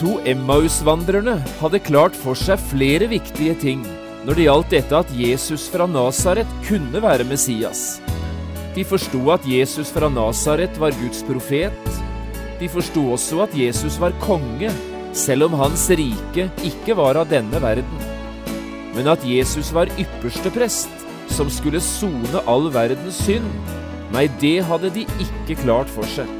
To Emmaus-vandrerne hadde klart for seg flere viktige ting når det gjaldt dette at Jesus fra Nasaret kunne være Messias. De forsto at Jesus fra Nasaret var Guds profet. De forsto også at Jesus var konge, selv om hans rike ikke var av denne verden. Men at Jesus var ypperste prest, som skulle sone all verdens synd, nei, det hadde de ikke klart for seg.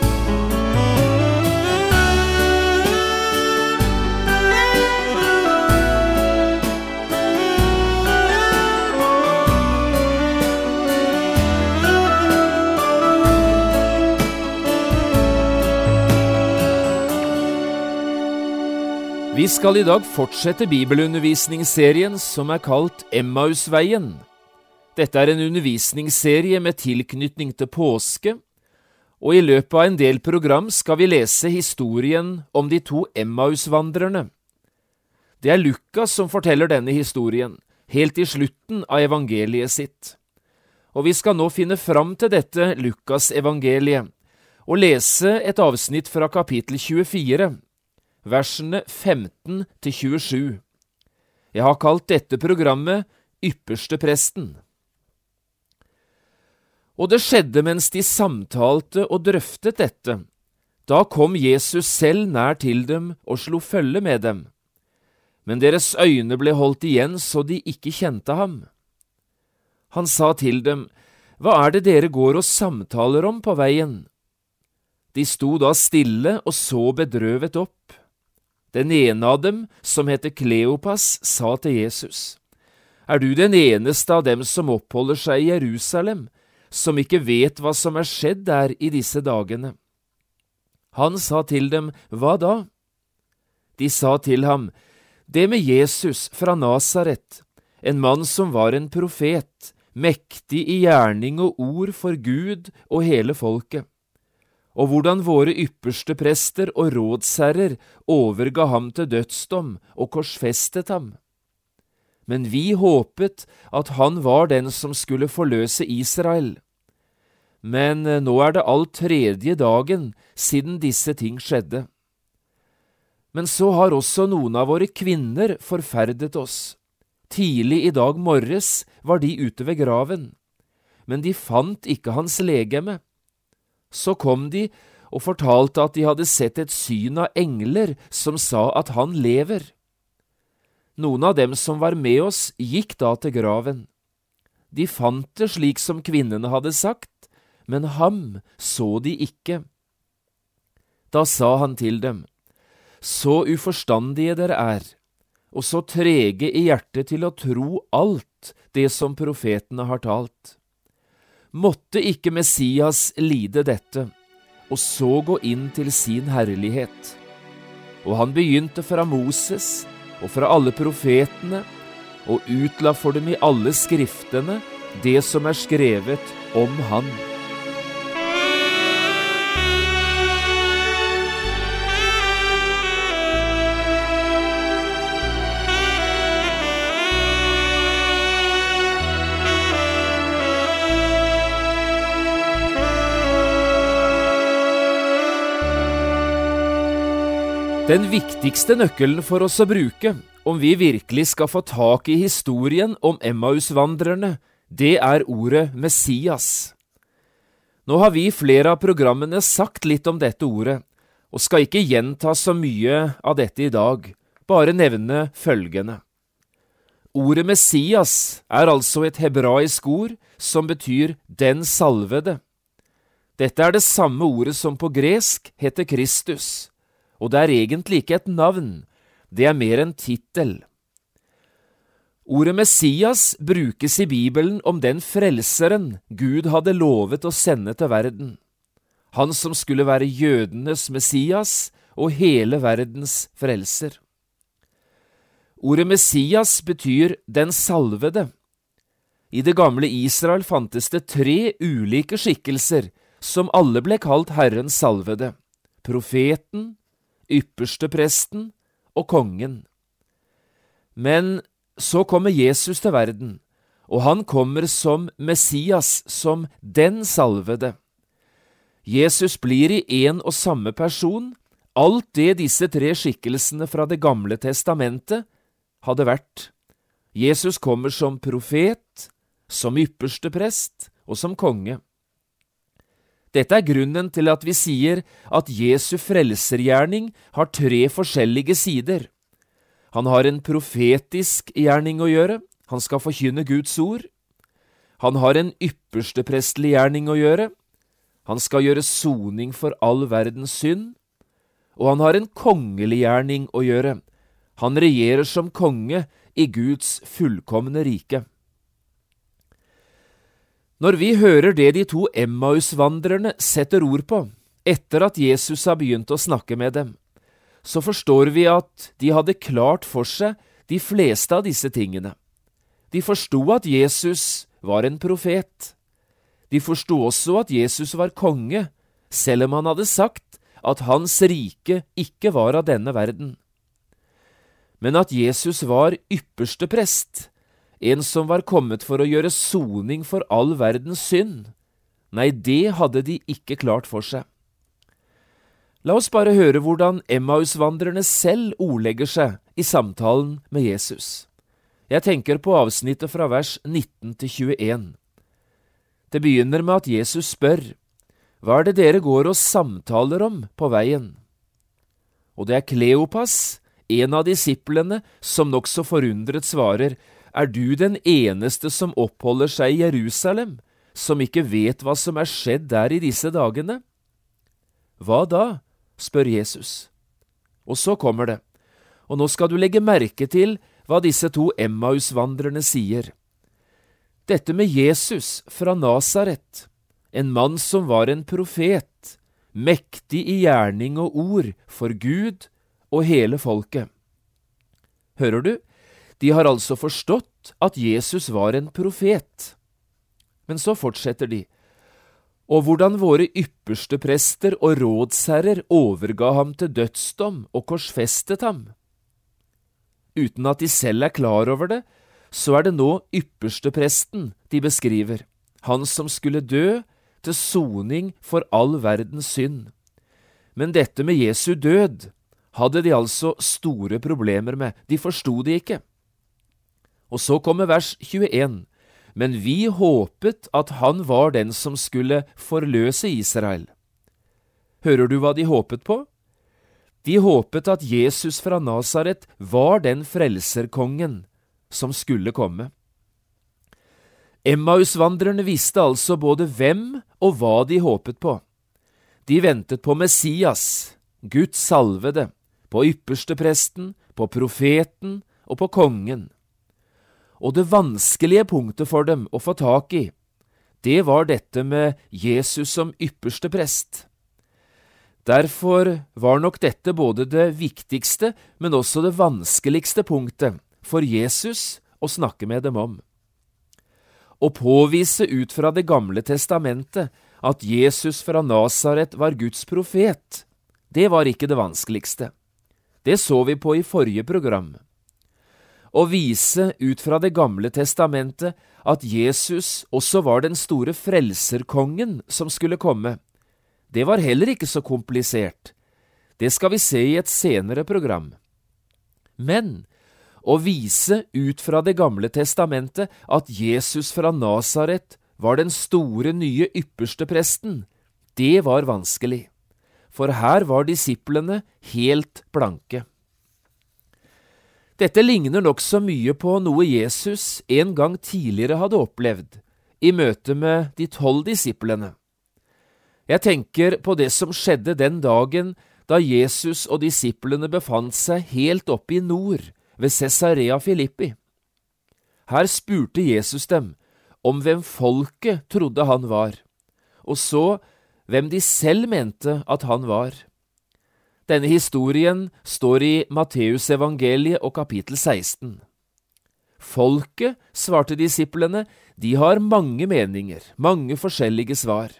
Vi skal i dag fortsette bibelundervisningsserien som er kalt Emmausveien. Dette er en undervisningsserie med tilknytning til påske, og i løpet av en del program skal vi lese historien om de to Emmausvandrerne. Det er Lukas som forteller denne historien, helt i slutten av evangeliet sitt. Og vi skal nå finne fram til dette Lukasevangeliet og lese et avsnitt fra kapittel 24 versene 15 til 27. Jeg har kalt dette programmet Ypperste presten. Og det skjedde mens de samtalte og drøftet dette. Da kom Jesus selv nær til dem og slo følge med dem. Men deres øyne ble holdt igjen så de ikke kjente ham. Han sa til dem, Hva er det dere går og samtaler om på veien? De sto da stille og så bedrøvet opp. Den ene av dem, som heter Kleopas, sa til Jesus, Er du den eneste av dem som oppholder seg i Jerusalem, som ikke vet hva som er skjedd der i disse dagene? Han sa til dem, Hva da? De sa til ham, Det med Jesus fra Nasaret, en mann som var en profet, mektig i gjerning og ord for Gud og hele folket og hvordan våre ypperste prester og rådsherrer overga ham til dødsdom og korsfestet ham. Men vi håpet at han var den som skulle forløse Israel. Men eh, nå er det all tredje dagen siden disse ting skjedde. Men så har også noen av våre kvinner forferdet oss. Tidlig i dag morges var de ute ved graven, men de fant ikke hans legeme. Så kom de og fortalte at de hadde sett et syn av engler som sa at han lever. Noen av dem som var med oss, gikk da til graven. De fant det slik som kvinnene hadde sagt, men ham så de ikke. Da sa han til dem, Så uforstandige dere er, og så trege i hjertet til å tro alt det som profetene har talt. Måtte ikke Messias lide dette, og så gå inn til sin herlighet. Og han begynte fra Moses og fra alle profetene, og utla for dem i alle skriftene det som er skrevet om han. Den viktigste nøkkelen for oss å bruke om vi virkelig skal få tak i historien om Emmaus-vandrerne, det er ordet Messias. Nå har vi i flere av programmene sagt litt om dette ordet, og skal ikke gjenta så mye av dette i dag, bare nevne følgende. Ordet Messias er altså et hebraisk ord som betyr den salvede. Dette er det samme ordet som på gresk heter Kristus og det er egentlig ikke et navn, det er mer en tittel. Ordet Messias brukes i Bibelen om den frelseren Gud hadde lovet å sende til verden. Han som skulle være jødenes Messias og hele verdens frelser. Ordet Messias betyr den salvede. I det gamle Israel fantes det tre ulike skikkelser som alle ble kalt Herrens salvede – profeten, ypperstepresten og kongen. Men så kommer Jesus til verden, og han kommer som Messias, som den salvede. Jesus blir i én og samme person alt det disse tre skikkelsene fra Det gamle testamentet hadde vært. Jesus kommer som profet, som ypperste prest og som konge. Dette er grunnen til at vi sier at Jesu frelsergjerning har tre forskjellige sider. Han har en profetisk gjerning å gjøre, han skal forkynne Guds ord. Han har en yppersteprestlig gjerning å gjøre, han skal gjøre soning for all verdens synd. Og han har en kongelig gjerning å gjøre, han regjerer som konge i Guds fullkomne rike. Når vi hører det de to Emmaus-vandrerne setter ord på etter at Jesus har begynt å snakke med dem, så forstår vi at de hadde klart for seg de fleste av disse tingene. De forsto at Jesus var en profet. De forsto også at Jesus var konge, selv om han hadde sagt at hans rike ikke var av denne verden. Men at Jesus var ypperste prest, en som var kommet for å gjøre soning for all verdens synd. Nei, det hadde de ikke klart for seg. La oss bare høre hvordan Emmaus-vandrerne selv ordlegger seg i samtalen med Jesus. Jeg tenker på avsnittet fra vers 19 til 21. Det begynner med at Jesus spør, Hva er det dere går og samtaler om på veien? Og det er Kleopas, en av disiplene, som nokså forundret svarer, er du den eneste som oppholder seg i Jerusalem, som ikke vet hva som er skjedd der i disse dagene? Hva da? spør Jesus. Og så kommer det, og nå skal du legge merke til hva disse to Emmaus-vandrerne sier. Dette med Jesus fra Nasaret, en mann som var en profet, mektig i gjerning og ord for Gud og hele folket. Hører du, de har altså forstått at Jesus var en profet. Men så fortsetter de. Og hvordan våre ypperste prester og rådsherrer overga ham til dødsdom og korsfestet ham. Uten at de selv er klar over det, så er det nå ypperste presten de beskriver, han som skulle dø til soning for all verdens synd. Men dette med Jesu død hadde de altså store problemer med, de forsto det ikke. Og så kommer vers 21. Men vi håpet at han var den som skulle forløse Israel. Hører du hva de håpet på? De håpet at Jesus fra Nasaret var den frelserkongen som skulle komme. Emmausvandrerne visste altså både hvem og hva de håpet på. De ventet på Messias, Guds salvede, på ypperstepresten, på profeten og på kongen og det vanskelige punktet for dem å få tak i, det var dette med Jesus som ypperste prest. Derfor var nok dette både det viktigste, men også det vanskeligste punktet for Jesus å snakke med dem om. Å påvise ut fra Det gamle testamentet at Jesus fra Nasaret var Guds profet, det var ikke det vanskeligste. Det så vi på i forrige program og vise ut fra Det gamle testamentet at Jesus også var den store frelserkongen som skulle komme. Det var heller ikke så komplisert. Det skal vi se i et senere program. Men å vise ut fra Det gamle testamentet at Jesus fra Nasaret var den store, nye ypperste presten, det var vanskelig, for her var disiplene helt blanke. Dette ligner nokså mye på noe Jesus en gang tidligere hadde opplevd i møte med de tolv disiplene. Jeg tenker på det som skjedde den dagen da Jesus og disiplene befant seg helt oppe i nord, ved Cesarea Filippi. Her spurte Jesus dem om hvem folket trodde han var, og så hvem de selv mente at han var. Denne historien står i Matteusevangeliet og kapittel 16. Folket, svarte disiplene, de har mange meninger, mange forskjellige svar.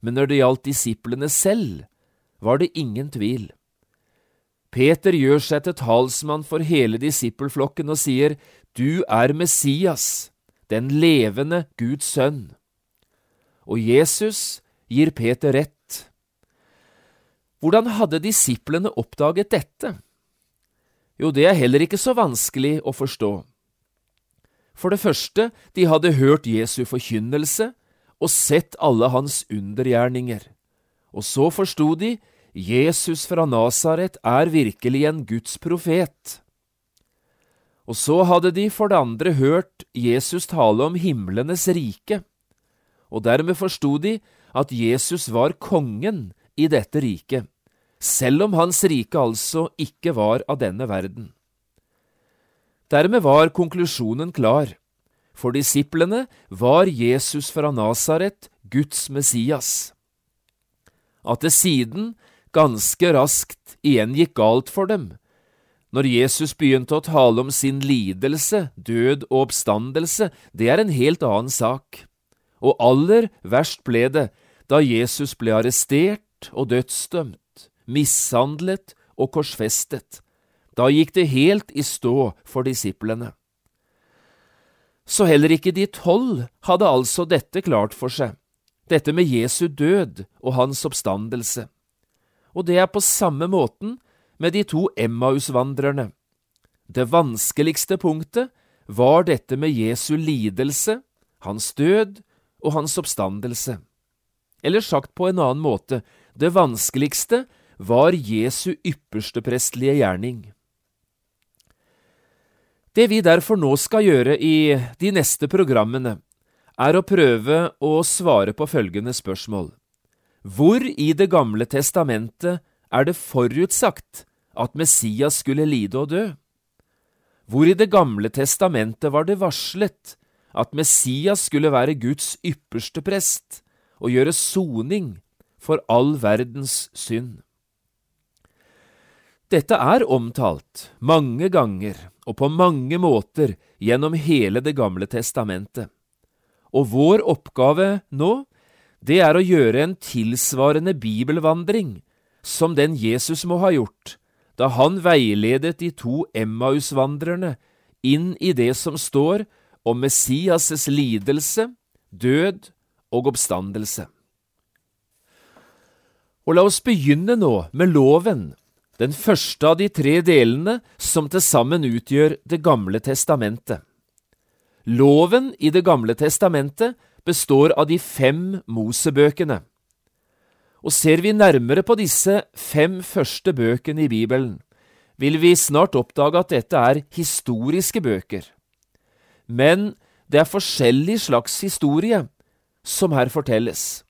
Men når det gjaldt disiplene selv, var det ingen tvil. Peter gjør seg til talsmann for hele disippelflokken og sier, Du er Messias, den levende Guds sønn. Og Jesus gir Peter rett. Hvordan hadde disiplene oppdaget dette? Jo, det er heller ikke så vanskelig å forstå. For det første, de hadde hørt Jesu forkynnelse og sett alle hans undergjerninger. Og så forsto de Jesus fra Nasaret er virkelig en Guds profet. Og så hadde de for det andre hørt Jesus tale om himlenes rike, og dermed forsto de at Jesus var kongen i dette riket, selv om hans rike altså ikke var av denne verden. Dermed var konklusjonen klar. For disiplene var Jesus fra Nasaret Guds Messias. At det siden ganske raskt igjen gikk galt for dem, når Jesus begynte å tale om sin lidelse, død og oppstandelse, det er en helt annen sak. Og aller verst ble det da Jesus ble arrestert og dødsdømt, mishandlet og korsfestet. Da gikk det helt i stå for disiplene. Så heller ikke de tolv hadde altså dette klart for seg, dette med Jesu død og hans oppstandelse. Og det er på samme måten med de to Emmaus-vandrerne. Det vanskeligste punktet var dette med Jesu lidelse, hans død og hans oppstandelse. Eller sagt på en annen måte, det vanskeligste var Jesu ypperste prestlige gjerning. Det vi derfor nå skal gjøre i de neste programmene, er å prøve å svare på følgende spørsmål. Hvor i Det gamle testamentet er det forutsagt at Messias skulle lide og dø? Hvor i Det gamle testamentet var det varslet at Messias skulle være Guds ypperste prest, og gjøre soning for all verdens synd. Dette er omtalt mange ganger og på mange måter gjennom hele Det gamle testamentet, og vår oppgave nå, det er å gjøre en tilsvarende bibelvandring som den Jesus må ha gjort da han veiledet de to Emmaus-vandrerne inn i det som står om Messias' lidelse, død og oppstandelse. Og la oss begynne nå med loven, den første av de tre delene som til sammen utgjør Det gamle testamentet. Loven i Det gamle testamentet består av de fem Mosebøkene. Og ser vi nærmere på disse fem første bøkene i Bibelen, vil vi snart oppdage at dette er historiske bøker. Men det er forskjellig slags historie som her fortelles.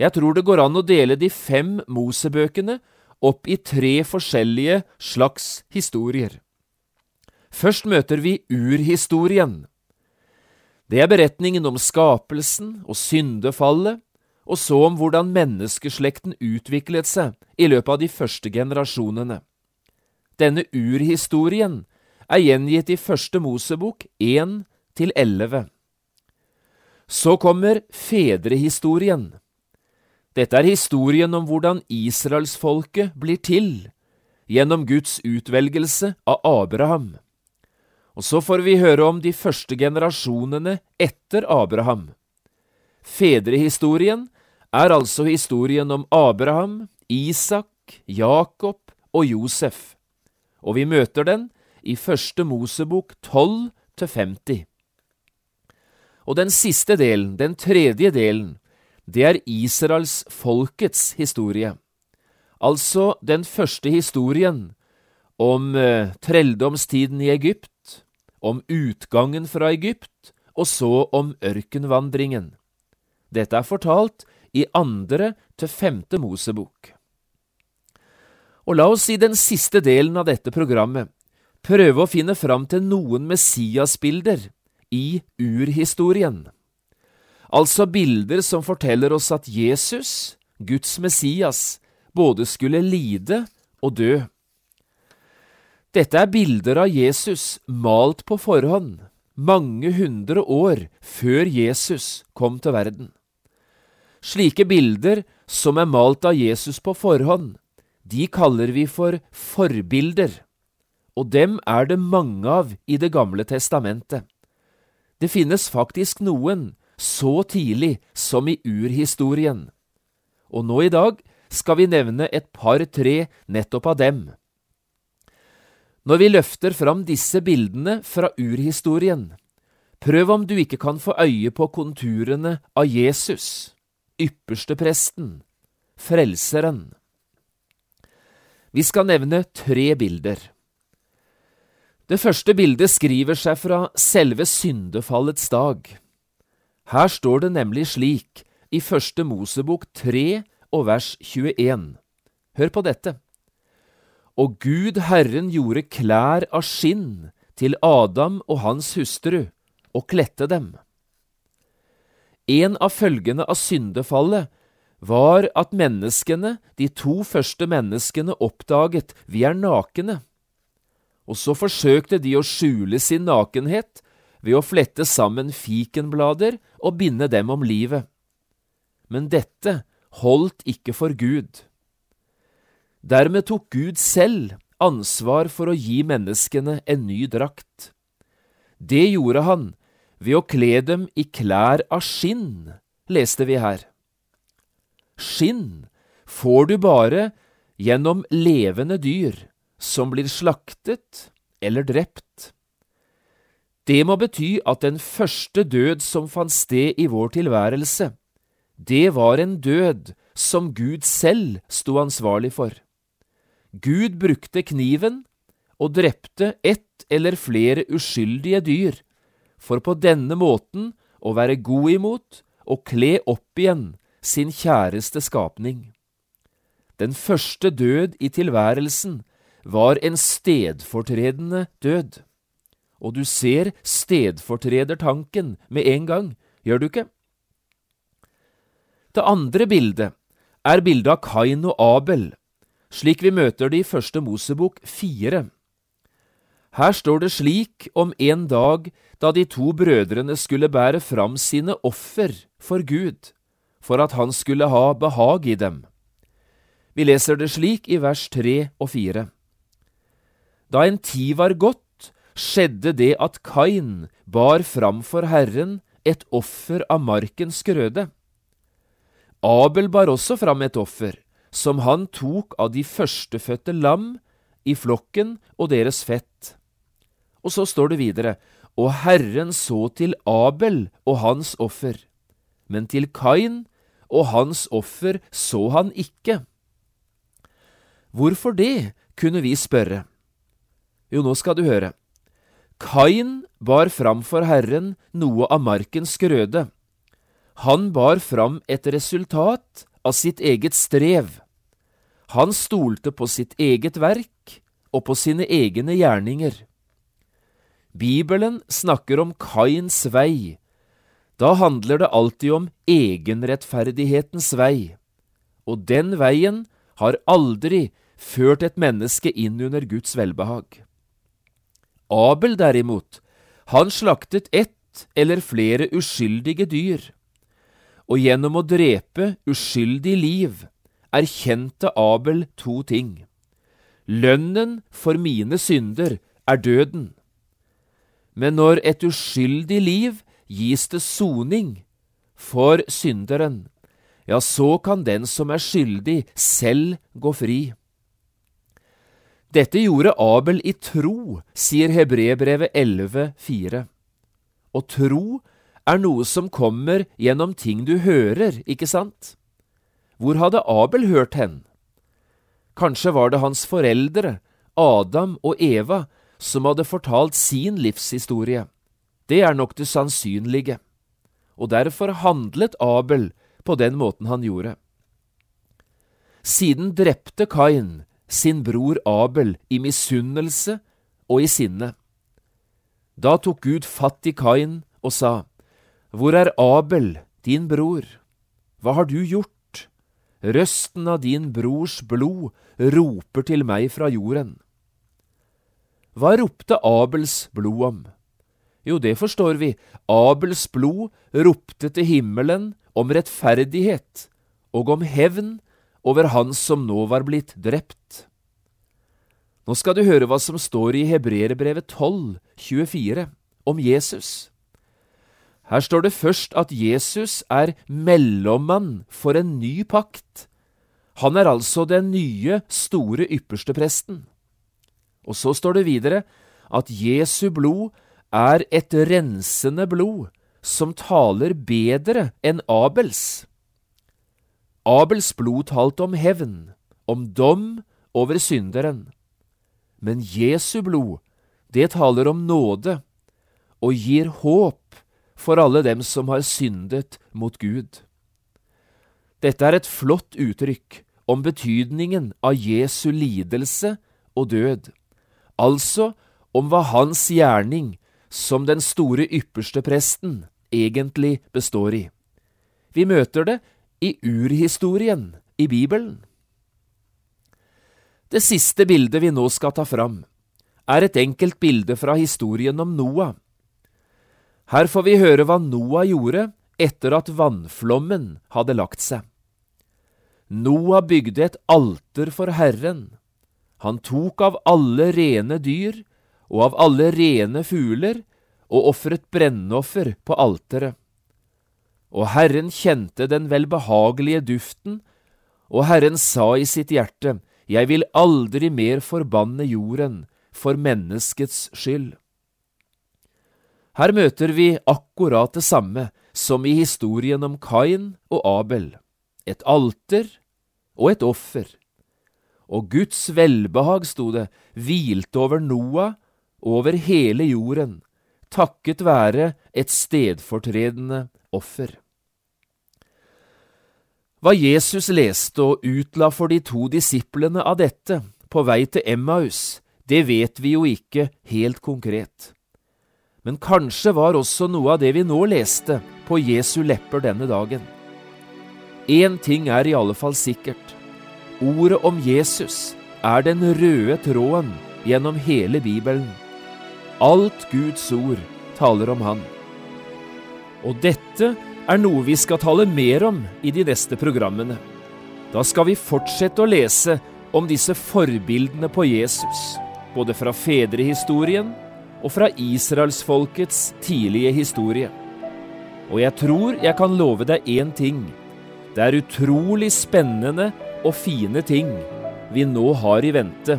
Jeg tror det går an å dele de fem Mosebøkene opp i tre forskjellige slags historier. Først møter vi urhistorien. Det er beretningen om skapelsen og syndefallet, og så om hvordan menneskeslekten utviklet seg i løpet av de første generasjonene. Denne urhistorien er gjengitt i Første Mosebok 1 til 11. Så kommer fedrehistorien. Dette er historien om hvordan israelsfolket blir til gjennom Guds utvelgelse av Abraham. Og så får vi høre om de første generasjonene etter Abraham. Fedrehistorien er altså historien om Abraham, Isak, Jakob og Josef, og vi møter den i Første Mosebok 12 50. Og den siste delen, den tredje delen, det er Israels folkets historie. Altså den første historien om eh, trelldomstiden i Egypt, om utgangen fra Egypt, og så om ørkenvandringen. Dette er fortalt i andre til femte Mosebok. Og la oss i den siste delen av dette programmet prøve å finne fram til noen Messias-bilder i urhistorien. Altså bilder som forteller oss at Jesus, Guds Messias, både skulle lide og dø. Dette er bilder av Jesus malt på forhånd, mange hundre år før Jesus kom til verden. Slike bilder som er malt av Jesus på forhånd, de kaller vi for forbilder, og dem er det mange av i Det gamle testamentet. Det finnes faktisk noen så tidlig som i urhistorien, og nå i dag skal vi nevne et par-tre nettopp av dem. Når vi løfter fram disse bildene fra urhistorien, prøv om du ikke kan få øye på konturene av Jesus, ypperstepresten, frelseren. Vi skal nevne tre bilder. Det første bildet skriver seg fra selve syndefallets dag. Her står det nemlig slik i Første Mosebok 3 og vers 21. Hør på dette. Og Gud Herren gjorde klær av skinn til Adam og hans hustru, og klette dem. En av følgene av syndefallet var at menneskene, de to første menneskene, oppdaget vi er nakne. Og så forsøkte de å skjule sin nakenhet ved å flette sammen fikenblader og binde dem om livet. Men dette holdt ikke for Gud. Dermed tok Gud selv ansvar for å gi menneskene en ny drakt. Det gjorde han ved å kle dem i klær av skinn, leste vi her. Skinn får du bare gjennom levende dyr som blir slaktet eller drept. Det må bety at den første død som fant sted i vår tilværelse, det var en død som Gud selv sto ansvarlig for. Gud brukte kniven og drepte ett eller flere uskyldige dyr, for på denne måten å være god imot og kle opp igjen sin kjæreste skapning. Den første død i tilværelsen var en stedfortredende død. Og du ser stedfortredertanken med en gang, gjør du ikke? Det andre bildet er bildet av Kain og Abel, slik vi møter det i Første Mosebok fire. Her står det slik om en dag da de to brødrene skulle bære fram sine offer for Gud, for at han skulle ha behag i dem. Vi leser det slik i vers tre og fire. Da en tid var gått, skjedde det at Kain bar fram for Herren et offer av markens grøde. Abel bar også fram et offer, som han tok av de førstefødte lam i flokken og deres fett. Og så står det videre, og Herren så til Abel og hans offer, men til Kain og hans offer så han ikke. Hvorfor det, kunne vi spørre. Jo, nå skal du høre. Kain bar fram for Herren noe av markens grøde. Han bar fram et resultat av sitt eget strev. Han stolte på sitt eget verk og på sine egne gjerninger. Bibelen snakker om Kains vei. Da handler det alltid om egenrettferdighetens vei, og den veien har aldri ført et menneske inn under Guds velbehag. Abel derimot, han slaktet ett eller flere uskyldige dyr, og gjennom å drepe uskyldig liv erkjente Abel to ting. Lønnen for mine synder er døden. Men når et uskyldig liv gis det soning for synderen, ja, så kan den som er skyldig, selv gå fri. Dette gjorde Abel i tro, sier Hebrebrevet 11,4. Og tro er noe som kommer gjennom ting du hører, ikke sant? Hvor hadde Abel hørt hen? Kanskje var det hans foreldre, Adam og Eva, som hadde fortalt sin livshistorie. Det er nok det sannsynlige, og derfor handlet Abel på den måten han gjorde. Siden drepte Kain sin bror Abel i misunnelse og i sinne. Da tok Gud fatt i Kain og sa, Hvor er Abel, din bror? Hva har du gjort? røsten av din brors blod roper til meg fra jorden. Hva ropte Abels blod om? Jo, det forstår vi. Abels blod ropte til himmelen om rettferdighet og om hevn over han som nå var blitt drept. Nå skal du høre hva som står i Hebreerbrevet 12, 24, om Jesus. Her står det først at Jesus er mellommann for en ny pakt. Han er altså den nye, store ypperste presten. Og så står det videre at Jesu blod er et rensende blod som taler bedre enn Abels. Abels blod talte om hevn, om dom over synderen. Men Jesu blod, det taler om nåde og gir håp for alle dem som har syndet mot Gud. Dette er et flott uttrykk om betydningen av Jesu lidelse og død, altså om hva hans gjerning som den store ypperste presten egentlig består i. Vi møter det i urhistorien i Bibelen. Det siste bildet vi nå skal ta fram, er et enkelt bilde fra historien om Noah. Her får vi høre hva Noah gjorde etter at vannflommen hadde lagt seg. Noah bygde et alter for Herren. Han tok av alle rene dyr og av alle rene fugler og ofret brennoffer på alteret. Og Herren kjente den velbehagelige duften, og Herren sa i sitt hjerte, Jeg vil aldri mer forbanne jorden for menneskets skyld. Her møter vi akkurat det samme som i historien om Kain og Abel, et alter og et offer. Og Guds velbehag, sto det, hvilte over Noah over hele jorden, takket være et stedfortredende offer. Hva Jesus leste og utla for de to disiplene av dette på vei til Emmaus, det vet vi jo ikke helt konkret. Men kanskje var også noe av det vi nå leste, på Jesu lepper denne dagen. Én ting er i alle fall sikkert. Ordet om Jesus er den røde tråden gjennom hele Bibelen. Alt Guds ord taler om Han. Og dette er noe vi skal tale mer om i de neste programmene. Da skal vi fortsette å lese om disse forbildene på Jesus, både fra fedrehistorien og fra israelsfolkets tidlige historie. Og jeg tror jeg kan love deg én ting. Det er utrolig spennende og fine ting vi nå har i vente.